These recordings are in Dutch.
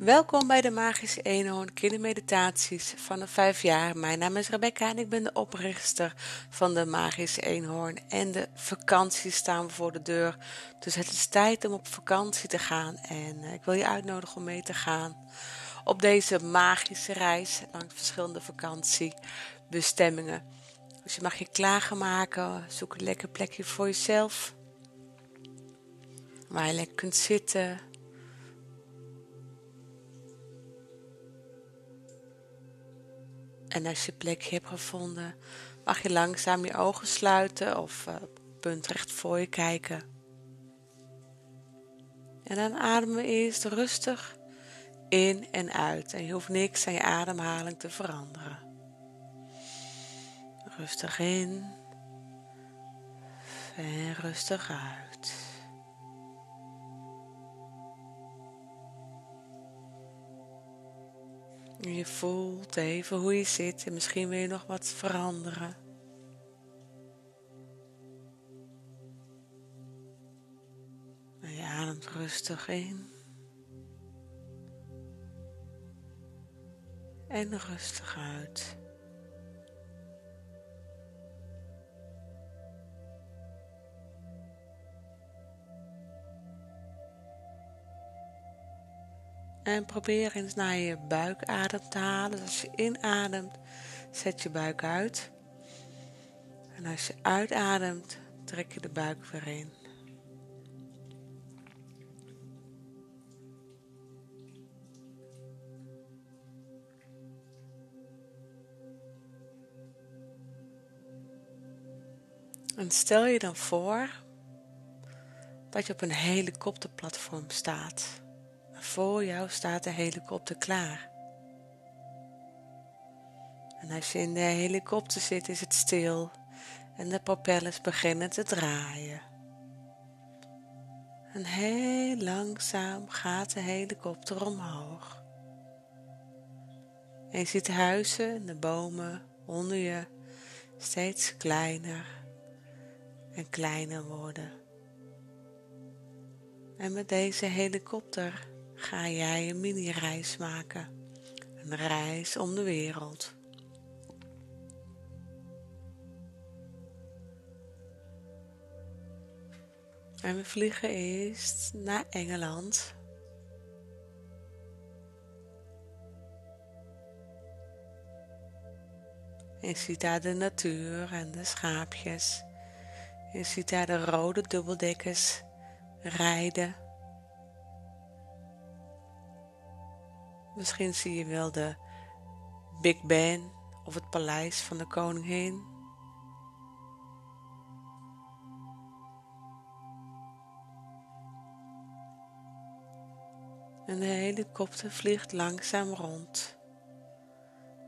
Welkom bij de Magische Eenhoorn Kindermeditaties vanaf 5 jaar. Mijn naam is Rebecca en ik ben de oprichter van de Magische Eenhoorn. En de vakanties staan voor de deur, dus het is tijd om op vakantie te gaan. En eh, ik wil je uitnodigen om mee te gaan op deze magische reis langs verschillende vakantiebestemmingen. Dus je mag je klaarmaken, zoek een lekker plekje voor jezelf, waar je lekker kunt zitten En als je plekje hebt gevonden, mag je langzaam je ogen sluiten of uh, punt recht voor je kijken. En dan ademen eerst rustig in en uit. En je hoeft niks aan je ademhaling te veranderen. Rustig in en rustig uit. Je voelt even hoe je zit en misschien wil je nog wat veranderen. En je ademt rustig in. En rustig uit. En probeer eens naar je buikadem te halen. Dus als je inademt, zet je buik uit. En als je uitademt, trek je de buik weer in. En stel je dan voor dat je op een helikopterplatform staat. Voor jou staat de helikopter klaar. En als je in de helikopter zit, is het stil en de propellers beginnen te draaien. En heel langzaam gaat de helikopter omhoog. En je ziet de huizen en de bomen onder je steeds kleiner en kleiner worden. En met deze helikopter ga jij een mini-reis maken. Een reis om de wereld. En we vliegen eerst naar Engeland. Je ziet daar de natuur en de schaapjes. Je ziet daar de rode dubbeldekkers rijden Misschien zie je wel de Big Ben of het paleis van de koningin. En de helikopter vliegt langzaam rond.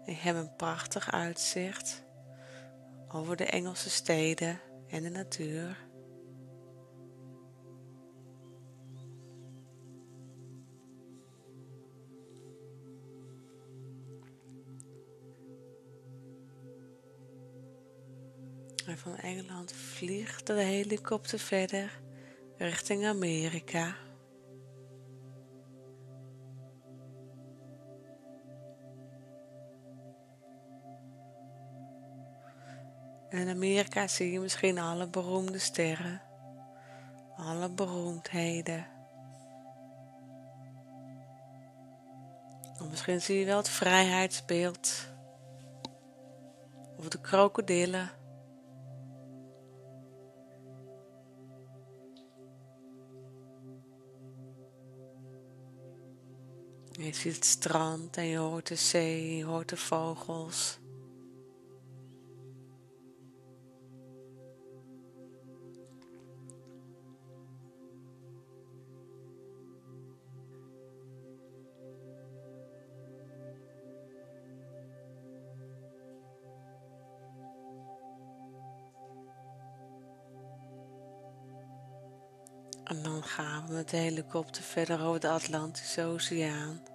Je hebt een prachtig uitzicht over de Engelse steden en de natuur. En van Engeland vliegt de helikopter verder richting Amerika. In Amerika zie je misschien alle beroemde sterren, alle beroemdheden. Of misschien zie je wel het vrijheidsbeeld of de krokodillen. Je ziet het strand en je hoort de zee, je hoort de vogels. En dan gaan we met de helikopter verder over de Atlantische Oceaan.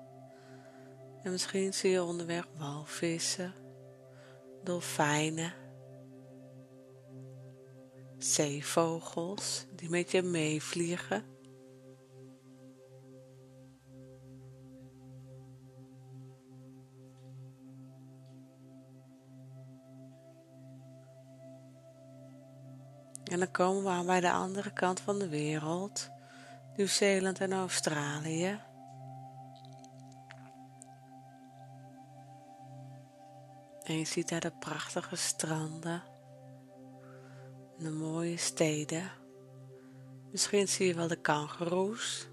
En misschien zie je onderweg walvissen, dolfijnen, zeevogels die met je meevliegen. En dan komen we aan bij de andere kant van de wereld, Nieuw-Zeeland en Australië. En je ziet daar de prachtige stranden, de mooie steden. Misschien zie je wel de kangoeroes.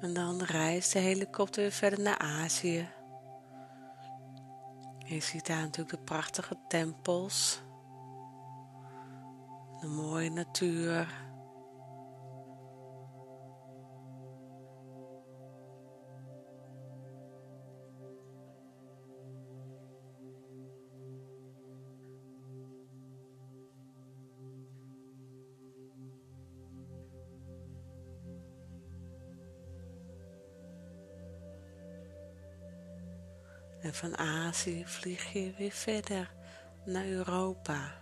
En dan reist de helikopter weer verder naar Azië. Je ziet daar natuurlijk de prachtige tempels, de mooie natuur. En van Azië vlieg je weer verder naar Europa.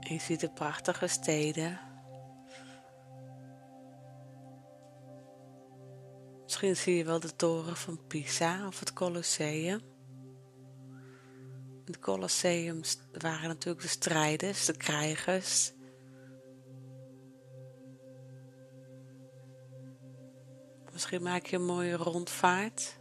je ziet de prachtige steden. Misschien zie je wel de toren van Pisa of het Colosseum. Het Colosseum waren natuurlijk de strijders, de krijgers. Misschien maak je een mooie rondvaart.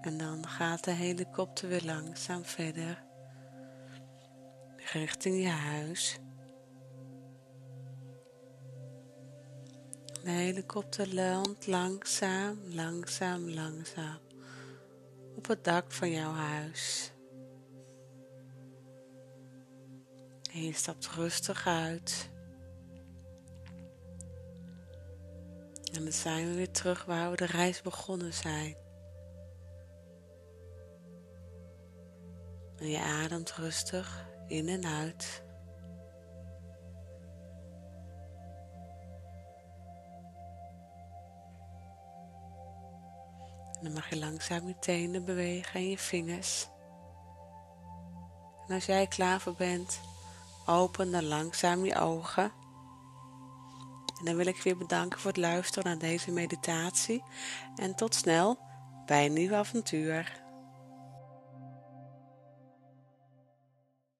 En dan gaat de helikopter weer langzaam verder richting je huis. De helikopter landt langzaam, langzaam, langzaam op het dak van jouw huis. En je stapt rustig uit. En dan zijn we weer terug waar we de reis begonnen zijn. En je ademt rustig in en uit. En dan mag je langzaam je tenen bewegen en je vingers. En als jij klaar voor bent, open dan langzaam je ogen. En dan wil ik je weer bedanken voor het luisteren naar deze meditatie. En tot snel bij een nieuw avontuur.